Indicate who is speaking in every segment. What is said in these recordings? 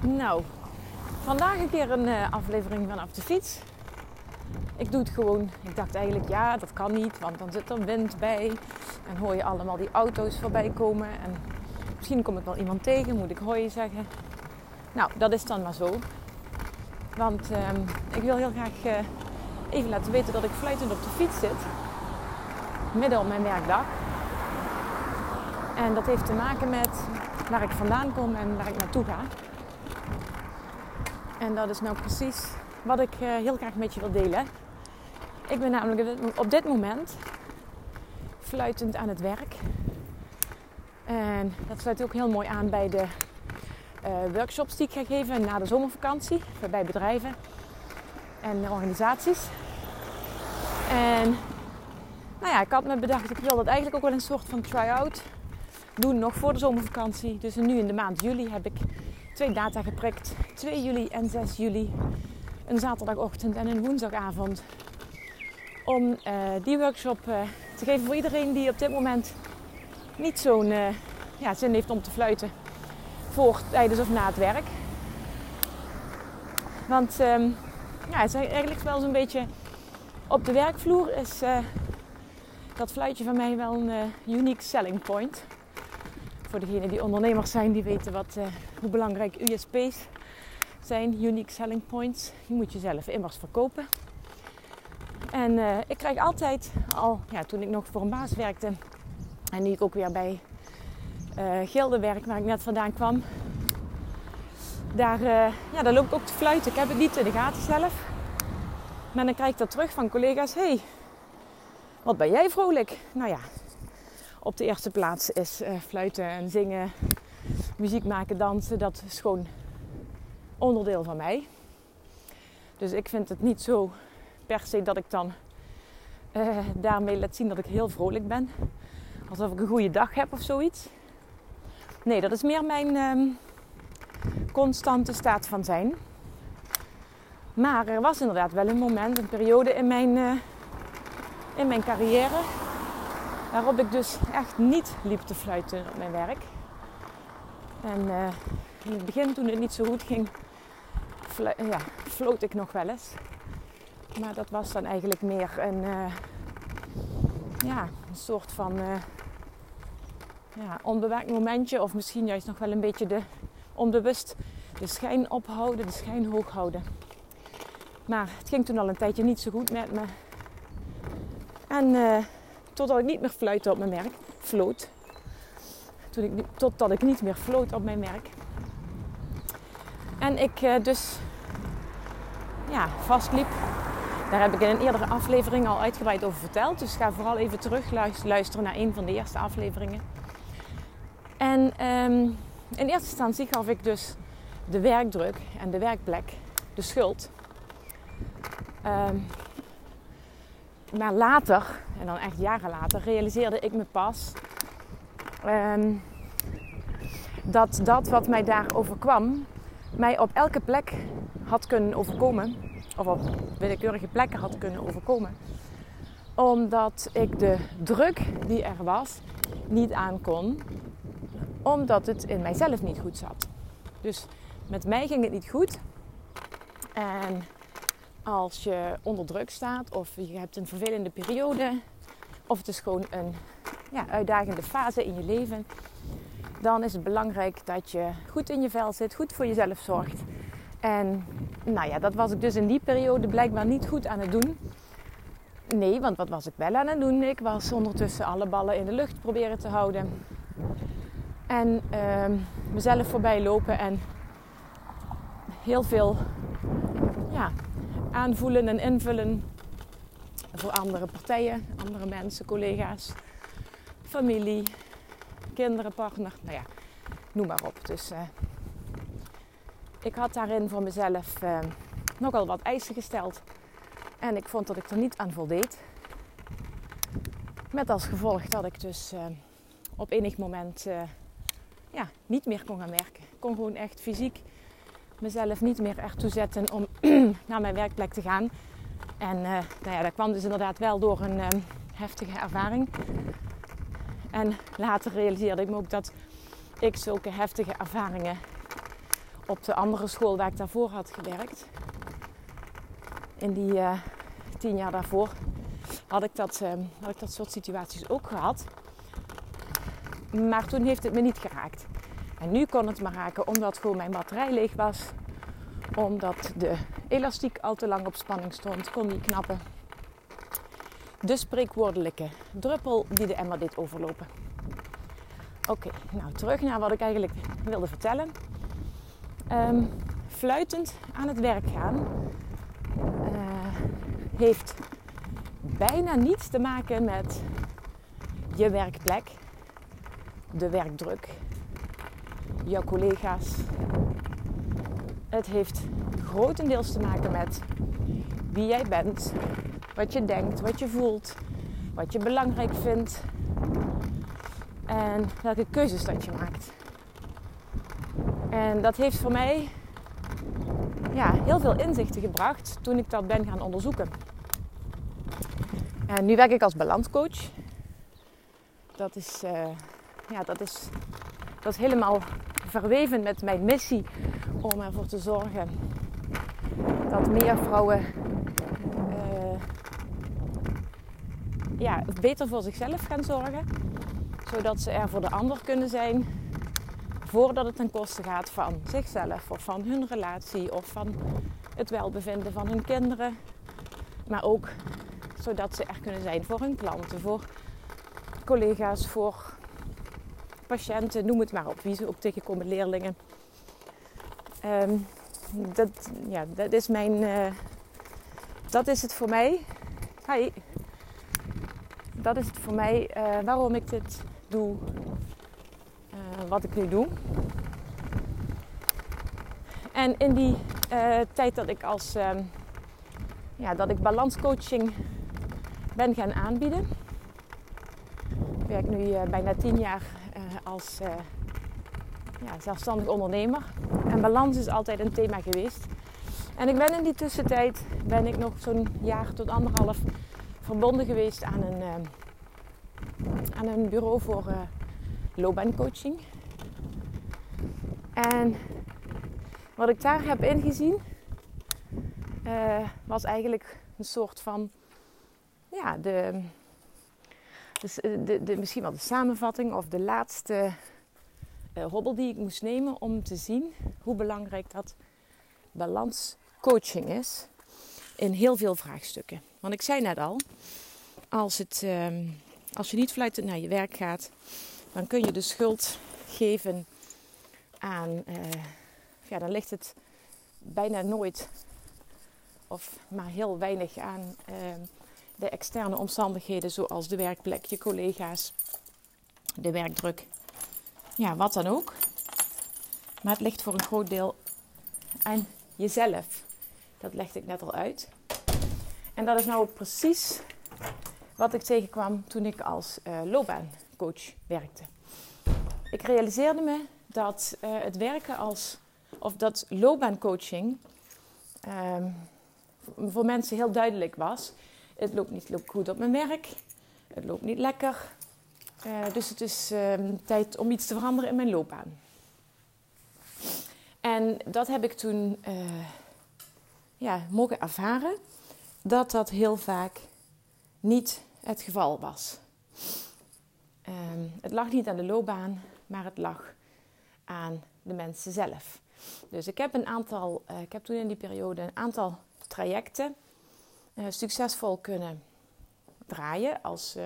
Speaker 1: Nou, vandaag een keer een uh, aflevering vanaf de fiets. Ik doe het gewoon. Ik dacht eigenlijk, ja, dat kan niet, want dan zit er wind bij. En hoor je allemaal die auto's voorbij komen. En misschien kom ik wel iemand tegen, moet ik hoi zeggen. Nou, dat is dan maar zo. Want uh, ik wil heel graag uh, even laten weten dat ik fluitend op de fiets zit. Midden op mijn werkdag. En dat heeft te maken met waar ik vandaan kom en waar ik naartoe ga. En dat is nou precies wat ik uh, heel graag met je wil delen. Ik ben namelijk op dit moment fluitend aan het werk. En dat sluit ook heel mooi aan bij de uh, workshops die ik ga geven na de zomervakantie. Bij bedrijven en organisaties. En nou ja, ik had me bedacht, ik wil dat eigenlijk ook wel een soort van try-out doen nog voor de zomervakantie. Dus nu in de maand juli heb ik twee data geprikt. 2 juli en 6 juli. Een zaterdagochtend en een woensdagavond. Om uh, die workshop uh, te geven voor iedereen die op dit moment niet zo'n uh, ja, zin heeft om te fluiten. Voor, tijdens of na het werk. Want um, ja, het is eigenlijk wel zo'n beetje op de werkvloer is dat fluitje van mij wel een unique selling point voor degenen die ondernemers zijn, die weten wat, hoe belangrijk USP's zijn, unique selling points. Die moet je zelf immers verkopen. En uh, ik krijg altijd, al ja, toen ik nog voor een baas werkte en nu ik ook weer bij uh, Gilde werk, waar ik net vandaan kwam, daar, ja, daar loop ik ook te fluiten. Ik heb het niet in de gaten zelf. Maar dan krijg ik dat terug van collega's. hey, wat ben jij vrolijk? Nou ja, op de eerste plaats is fluiten en zingen, muziek maken, dansen. Dat is gewoon onderdeel van mij. Dus ik vind het niet zo per se dat ik dan uh, daarmee laat zien dat ik heel vrolijk ben. Alsof ik een goede dag heb of zoiets. Nee, dat is meer mijn uh, constante staat van zijn. Maar er was inderdaad wel een moment, een periode in mijn, uh, in mijn carrière Waarop ik dus echt niet liep te fluiten op mijn werk. En uh, in het begin, toen het niet zo goed ging, ja, floot ik nog wel eens. Maar dat was dan eigenlijk meer een, uh, ja, een soort van uh, ja, momentje. Of misschien juist nog wel een beetje de, onbewust de schijn ophouden, de schijn hoog houden. Maar het ging toen al een tijdje niet zo goed met me. En Totdat ik niet meer fluitte op mijn merk. Floot. Totdat ik niet meer floot op mijn merk. En ik uh, dus ja, vastliep. Daar heb ik in een eerdere aflevering al uitgebreid over verteld. Dus ga vooral even terug luisteren naar een van de eerste afleveringen. En um, in eerste instantie gaf ik dus de werkdruk en de werkplek de schuld. Um, maar later, en dan echt jaren later, realiseerde ik me pas um, dat dat wat mij daar overkwam, mij op elke plek had kunnen overkomen. Of op willekeurige plekken had kunnen overkomen. Omdat ik de druk die er was niet aankon. Omdat het in mijzelf niet goed zat. Dus met mij ging het niet goed. En als je onder druk staat of je hebt een vervelende periode of het is gewoon een ja, uitdagende fase in je leven, dan is het belangrijk dat je goed in je vel zit, goed voor jezelf zorgt. En nou ja, dat was ik dus in die periode blijkbaar niet goed aan het doen. Nee, want wat was ik wel aan het doen? Ik was ondertussen alle ballen in de lucht proberen te houden. En uh, mezelf voorbij lopen en heel veel ja, aanvoelen en invullen voor andere partijen, andere mensen, collega's, familie, kinderen, partner, nou ja, noem maar op. Dus uh, ik had daarin voor mezelf uh, nogal wat eisen gesteld en ik vond dat ik er niet aan voldeed. Met als gevolg dat ik dus uh, op enig moment ja, niet meer kon gaan werken. Ik kon gewoon echt fysiek mezelf niet meer ertoe zetten om naar mijn werkplek te gaan. En nou ja, dat kwam dus inderdaad wel door een heftige ervaring. En later realiseerde ik me ook dat ik zulke heftige ervaringen op de andere school waar ik daarvoor had gewerkt, in die uh, tien jaar daarvoor, had ik, dat, uh, had ik dat soort situaties ook gehad. Maar toen heeft het me niet geraakt. En nu kon het me raken omdat gewoon mijn batterij leeg was. Omdat de elastiek al te lang op spanning stond, kon die knappen. De spreekwoordelijke druppel die de emmer deed overlopen. Oké, nou terug naar wat ik eigenlijk wilde vertellen. Um, fluitend aan het werk gaan uh, heeft bijna niets te maken met je werkplek, de werkdruk, jouw collega's. Het heeft grotendeels te maken met wie jij bent, wat je denkt, wat je voelt, wat je belangrijk vindt en welke keuzes dat je maakt. En dat heeft voor mij ja, heel veel inzichten gebracht toen ik dat ben gaan onderzoeken. En nu werk ik als balanscoach. Dat is, uh, ja, dat is, dat is helemaal verweven met mijn missie om ervoor te zorgen dat meer vrouwen uh, ja, beter voor zichzelf gaan zorgen. Zodat ze er voor de ander kunnen zijn voordat het ten koste gaat van zichzelf of van hun relatie of van het welbevinden van hun kinderen. Maar ook zodat ze er kunnen zijn voor hun klanten, voor collega's, voor patiënten, noem het maar op, wie ze ook tegenkomen, leerlingen. Um, dat, ja, dat is mijn. Uh, dat is het voor mij. Hi. Dat is het voor mij uh, waarom ik dit doe. Uh, wat ik nu doe. En in die tijd dat ik als. Ehm, ja, dat ik balanscoaching ben gaan aanbieden. Ik werk nu bijna tien jaar als ja, zelfstandig ondernemer. En balans is altijd een thema geweest. En ik ben in die tussentijd ben ik nog zo'n jaar tot anderhalf verbonden geweest aan een, uh, aan een bureau voor uh, loopbaancoaching. En wat ik daar heb ingezien uh, was eigenlijk een soort van ja, de, de, de, de, misschien wel de samenvatting of de laatste uh, hobbel die ik moest nemen om te zien hoe belangrijk dat balanscoaching is in heel veel vraagstukken. Want ik zei net al, als, het, uh, als je niet fluitend naar je werk gaat, dan kun je de schuld geven aan, uh, ja, dan ligt het bijna nooit of maar heel weinig aan ehm, de externe omstandigheden, zoals de werkplek, je collega's, de werkdruk ja, wat dan ook. Maar het ligt voor een groot deel aan jezelf. Dat legde ik net al uit. En dat is nou precies wat ik tegenkwam toen ik als uh, loopbaancoach werkte. Ik realiseerde me dat uh, het werken als, of dat loopbaancoaching um, voor mensen heel duidelijk was. Het loopt niet goed op mijn werk, het loopt niet lekker, uh, dus het is uh, tijd om iets te veranderen in mijn loopbaan. En dat heb ik toen ja, mogen ervaren dat dat heel vaak niet het geval was. Ehm, het lag niet aan de loopbaan, maar het lag aan de mensen zelf. Dus ik heb een aantal, ik heb toen in die periode een aantal trajecten succesvol kunnen draaien als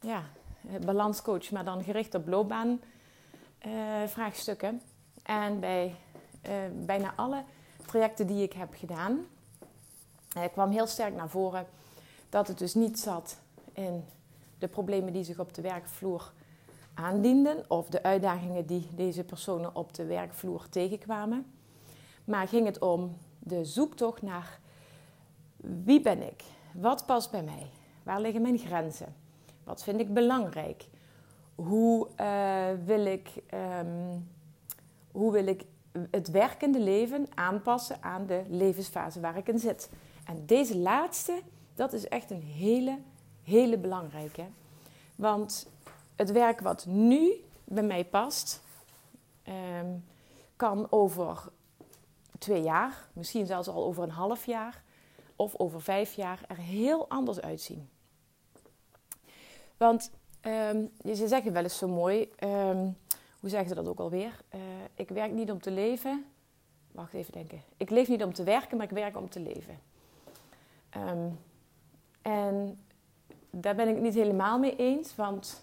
Speaker 1: ja, eh, balanscoach, maar dan gericht op loopbaanvraagstukken. En bij uh, bijna alle trajecten die ik heb gedaan, uh, kwam heel sterk naar voren dat het dus niet zat in de problemen die zich op de werkvloer aandienden of de uitdagingen die deze personen op de werkvloer tegenkwamen. Maar ging het om de zoektocht naar wie ben ik? Wat past bij mij? Waar liggen mijn grenzen? Wat vind ik belangrijk? Hoe, uh, wil, ik, um, hoe wil ik het werkende leven aanpassen aan de levensfase waar ik in zit? En deze laatste, dat is echt een hele, hele belangrijke. Want het werk wat nu bij mij past, um, kan over twee jaar, misschien zelfs al over een half jaar of over vijf jaar er heel anders uitzien. Want um, ze zeggen wel eens zo mooi, um, hoe zeggen ze dat ook alweer? Uh, ik werk niet om te leven. Wacht even denken. Ik leef niet om te werken, maar ik werk om te leven. Um, en daar ben ik het niet helemaal mee eens, want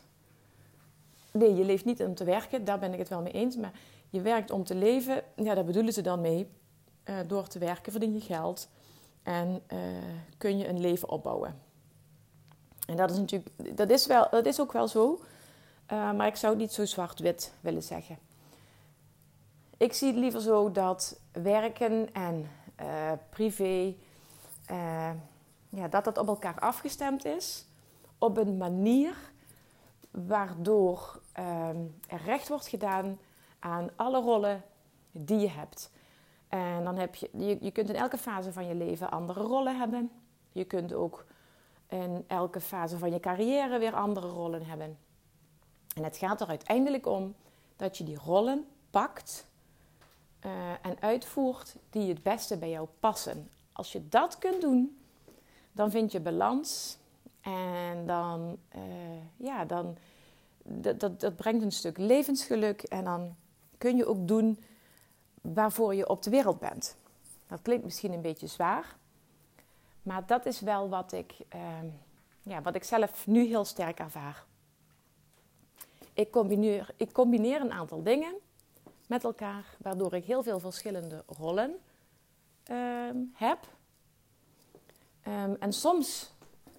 Speaker 1: nee, je leeft niet om te werken, daar ben ik het wel mee eens. Maar je werkt om te leven, ja, daar bedoelen ze dan mee. Uh, door te werken verdien je geld en uh, kun je een leven opbouwen. En dat is natuurlijk, dat is, wel, dat is ook wel zo, uh, maar ik zou het niet zo zwart-wit willen zeggen. Ik zie het liever zo dat werken en privé, ja, dat dat op elkaar afgestemd is. Op een manier waardoor um, er recht wordt gedaan aan alle rollen die je hebt. En dan heb je, je kunt in elke fase van je leven andere rollen hebben. Je kunt ook in elke fase van je carrière weer andere rollen hebben. En het gaat er uiteindelijk om dat je die rollen pakt uh, en uitvoert die het beste bij jou passen. Als je dat kunt doen, dan vind je balans en dan, uh, ja, dan dat, dat, brengt een stuk levensgeluk en dan kun je ook doen waarvoor je op de wereld bent. Dat klinkt misschien een beetje zwaar, maar dat is wel wat ik, uh, ja, wat ik zelf nu heel sterk ervaar. Ik combineer, ik combineer een aantal dingen met elkaar, waardoor ik heel veel verschillende rollen uh, heb. Um, en soms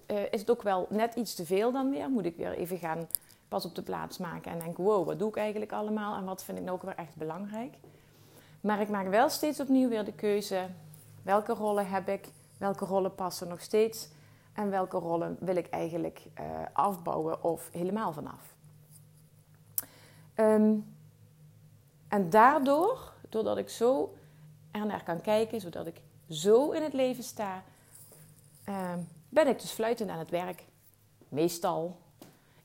Speaker 1: uh, is het ook wel net iets te veel dan weer. Moet ik weer even gaan pas op de plaats maken en denken: wow, wat doe ik eigenlijk allemaal en wat vind ik nou ook weer echt belangrijk. Maar ik maak wel steeds opnieuw weer de keuze: welke rollen heb ik, welke rollen passen nog steeds en welke rollen wil ik eigenlijk uh, afbouwen of helemaal vanaf. Um, en daardoor, doordat ik zo er naar kan kijken, zodat ik zo in het leven sta, um, ben ik dus fluitend aan het werk. Meestal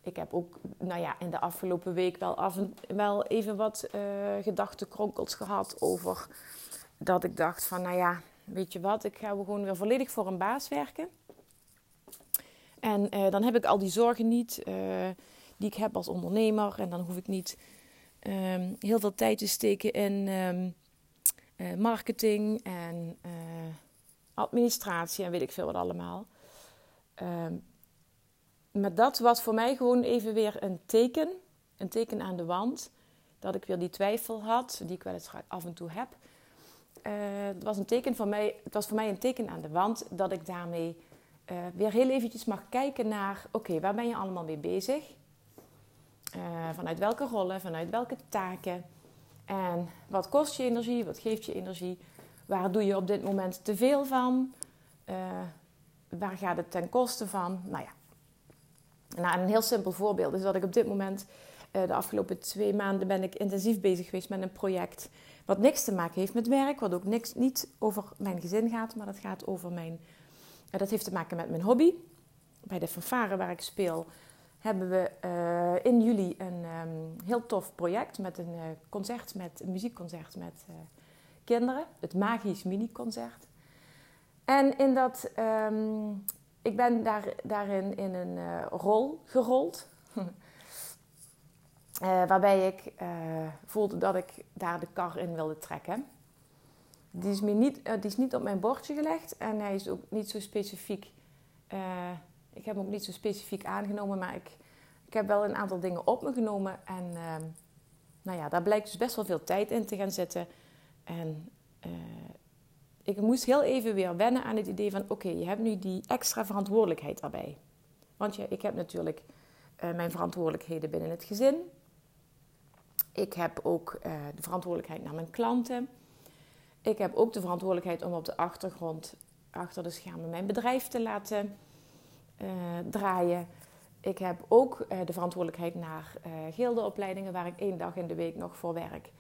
Speaker 1: ik heb ook nou ja, in de afgelopen week wel, af en, wel even wat uh, gedachtenkronkels gehad over dat ik dacht van, nou ja, weet je wat, ik ga gewoon weer volledig voor een baas werken. En uh, dan heb ik al die zorgen niet uh, die ik heb als ondernemer. En dan hoef ik niet um, heel veel tijd te steken in um, marketing en administratie en weet ik veel wat allemaal. Um, maar dat was voor mij gewoon even weer een teken. Een teken aan de wand. Dat ik weer die twijfel had, die ik wel eens af en toe heb. Uh, het, was een teken voor mij, het was voor mij een teken aan de wand dat ik daarmee weer heel eventjes mag kijken naar... Oké, waar ben je allemaal mee bezig? Uh, vanuit welke rollen, vanuit welke taken? En wat kost je energie, wat geeft je energie? Waar doe je op dit moment te veel van? waar gaat het ten koste van? Nou ja, nou, een heel simpel voorbeeld is dat ik op dit moment, uh, de afgelopen twee maanden, ben ik intensief bezig geweest met een project wat niks te maken heeft met werk, wat ook niks, niet over mijn gezin gaat, maar dat gaat over mijn, dat heeft te maken met mijn hobby. Bij de fanfare waar ik speel hebben we uh, in juli een um, heel tof project met een concert, met een muziekconcert met kinderen, het Magisch Mini-concert. En in dat um, ik ben daar, daarin in een rol gerold. waarbij ik voelde dat ik daar de kar in wilde trekken. Die is, me niet, die is niet op mijn bordje gelegd en hij is ook niet zo specifiek. Ik heb hem ook niet zo specifiek aangenomen, maar ik, ik heb wel een aantal dingen op me genomen. En ehm, nou ja, daar blijkt dus best wel veel tijd in te gaan zitten. En ik moest heel even weer wennen aan het idee van: oké, je hebt nu die extra verantwoordelijkheid daarbij. Want ja, ik heb natuurlijk uh, mijn verantwoordelijkheden binnen het gezin. Ik heb ook uh, de verantwoordelijkheid naar mijn klanten. Ik heb ook de verantwoordelijkheid om op de achtergrond, achter de schermen, mijn bedrijf te laten draaien. Ik heb ook de verantwoordelijkheid naar gildeopleidingen, waar ik één dag in de week nog voor werk.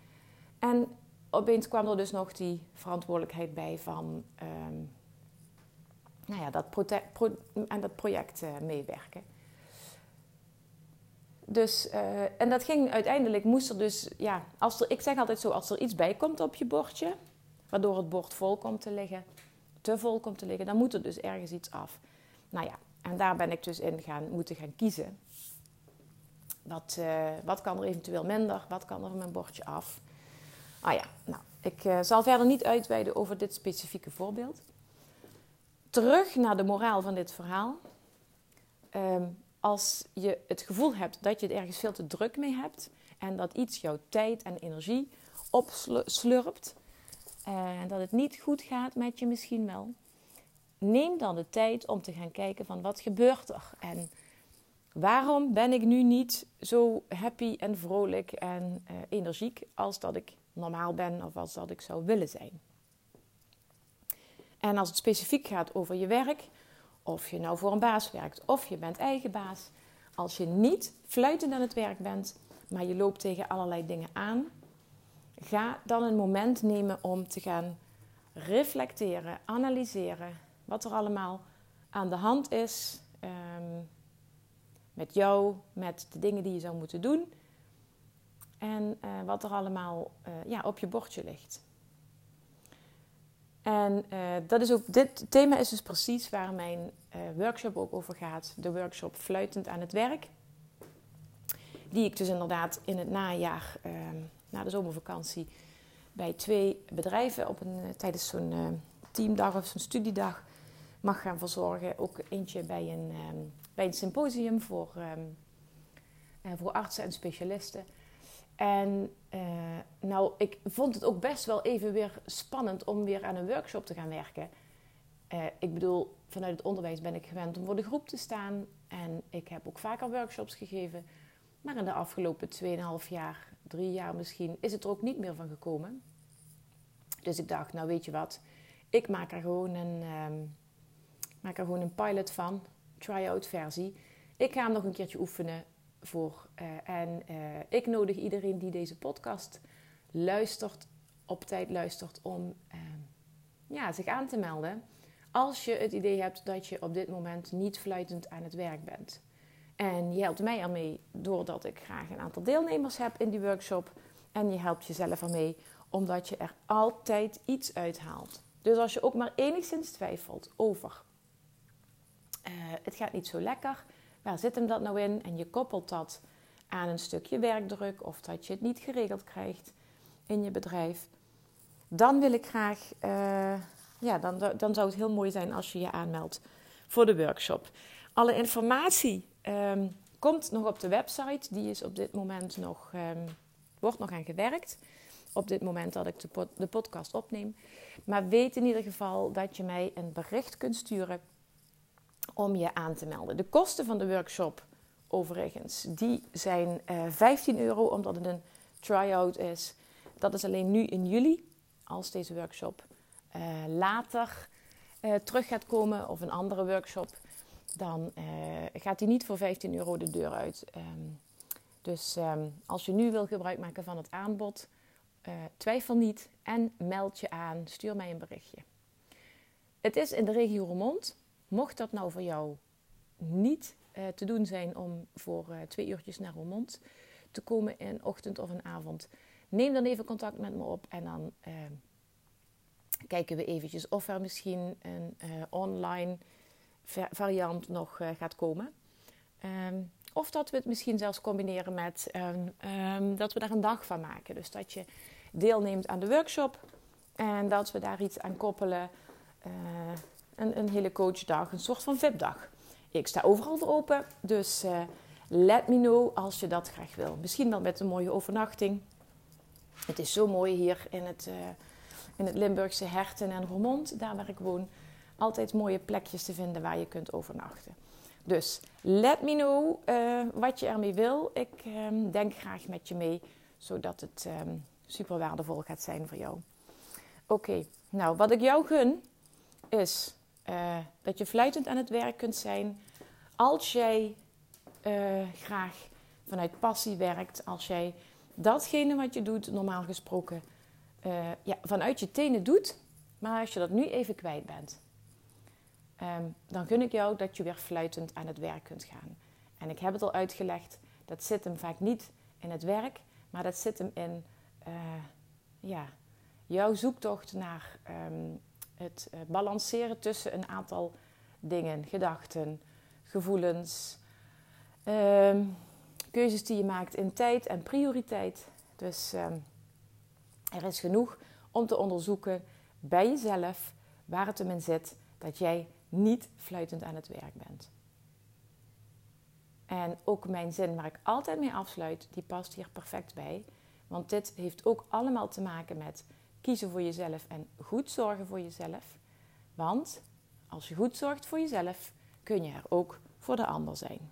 Speaker 1: En opeens kwam er dus nog die verantwoordelijkheid bij van um, nou ja, dat pro dat project meewerken. Dus, eh, en dat ging uiteindelijk, moest er dus, ja, als er, ik zeg altijd zo, als er iets bij komt op je bordje, waardoor het bord vol komt te liggen, te vol komt te liggen, dan moet er dus ergens iets af. Nou ja, en daar ben ik dus in gaan, moeten gaan kiezen. Wat, uh, wat kan er eventueel minder? Wat kan er van mijn bordje af? Ah ja, nou, ik uh, zal verder niet uitweiden over dit specifieke voorbeeld. Terug naar de moraal van dit verhaal. Um, als je het gevoel hebt dat je het ergens veel te druk mee hebt en dat iets jouw tijd en energie opslurpt en dat het niet goed gaat met je misschien wel, neem dan de tijd om te gaan kijken van wat gebeurt er en waarom ben ik nu niet zo happy en vrolijk en uh, energiek als dat ik normaal ben of als dat ik zou willen zijn. En als het specifiek gaat over je werk, of je nou voor een baas werkt of je bent eigen baas. Als je niet fluitend aan het werk bent, maar je loopt tegen allerlei dingen aan, ga dan een moment nemen om te gaan reflecteren, analyseren wat er allemaal aan de hand is ehm, met jou, met de dingen die je zou moeten doen en uh, wat er allemaal uh, ja, op je bordje ligt. En uh, dat is ook, dit thema is dus precies waar mijn workshop ook over gaat. De workshop Fluitend aan het werk. Die ik dus inderdaad in het najaar, uh, na de zomervakantie, bij twee bedrijven op een, eh, tijdens zo'n teamdag of zo'n studiedag mag gaan verzorgen. Ook eentje bij een, um, bij een symposium voor, um, voor artsen en specialisten. En uh, nou, ik vond het ook best wel even weer spannend om weer aan een workshop te gaan werken. Uh, ik bedoel, vanuit het onderwijs ben ik gewend om voor de groep te staan. En ik heb ook vaker workshops gegeven. Maar in de afgelopen 2,5 jaar, drie jaar misschien, is het er ook niet meer van gekomen. Dus ik dacht, nou weet je wat, ik maak er gewoon een, um, maak er gewoon een pilot van, try-out versie. Ik ga hem nog een keertje oefenen voor. Uh, en uh, ik nodig iedereen die deze podcast luistert, op tijd luistert, om uh, ja, zich aan te melden. Als je het idee hebt dat je op dit moment niet fluitend aan het werk bent. En je helpt mij ermee doordat ik graag een aantal deelnemers heb in die workshop. En je helpt jezelf ermee omdat je er altijd iets uithaalt. Dus als je ook maar enigszins twijfelt over het gaat niet zo lekker, Waar zit hem dat nou in? En je koppelt dat aan een stukje werkdruk of dat je het niet geregeld krijgt in je bedrijf. Dan wil ik graag, uh, ja, dan, dan zou het heel mooi zijn als je je aanmeldt voor de workshop. Alle informatie um, komt nog op de website. Die is op dit moment nog, um, wordt nog aan gewerkt. Op dit moment dat ik de, de podcast opneem. Maar weet in ieder geval dat je mij een bericht kunt sturen om je aan te melden. De kosten van de workshop, overigens, die zijn uh, eh, 15 euro omdat het een try-out is. Dat is alleen nu in juli, als deze workshop uh, later uh, terug gaat komen of een andere workshop, dan gaat die niet voor 15 euro de deur uit. Um, dus um, als je nu wil gebruik maken van het aanbod, twijfel niet en meld je aan. Stuur mij een berichtje. Het is in de regio Roermond. Mocht dat nou voor jou niet uh, te doen zijn om voor uh, twee uurtjes naar Roermond te komen in ochtend of een avond, neem dan even contact met me op en dan uh, kijken we eventjes of er misschien een online variant nog gaat komen. Um, of dat we het misschien zelfs combineren met um, dat we daar een dag van maken. Dus dat je deelneemt aan de workshop en dat we daar iets aan koppelen een, hele coachdag, een soort van VIP-dag. Ik sta overal voor open, dus uh, let me know als je dat graag wil. Misschien wel met een mooie overnachting. Het is zo mooi hier in het, uh, in het Limburgse Herten en Roermond, daar waar ik woon. Altijd mooie plekjes te vinden waar je kunt overnachten. Dus let me know uh, wat je ermee wil. Ik um, denk graag met je mee, zodat het um, super waardevol gaat zijn voor jou. Oké, nou wat ik jou gun is uh, dat je fluitend aan het werk kunt zijn als jij uh, graag vanuit passie werkt. Als jij datgene wat je doet, normaal gesproken, uh, ja, vanuit je tenen doet. Maar als je dat nu even kwijt bent, um, dan gun ik jou dat je weer fluitend aan het werk kunt gaan. En ik heb het al uitgelegd. dat zit hem vaak niet in het werk, maar dat zit hem in ja, jouw zoektocht naar ehm, het uh, balanceren tussen een aantal dingen, gedachten, gevoelens, um, keuzes die je maakt in tijd en prioriteit. Dus um, er is genoeg om te onderzoeken bij jezelf waar het hem in zit dat jij niet fluitend aan het werk bent. En ook mijn zin waar ik altijd mee afsluit, die past hier perfect bij. Want dit heeft ook allemaal te maken met kiezen voor jezelf en goed zorgen voor jezelf. Want als je goed zorgt voor jezelf, kun je er ook voor de ander zijn.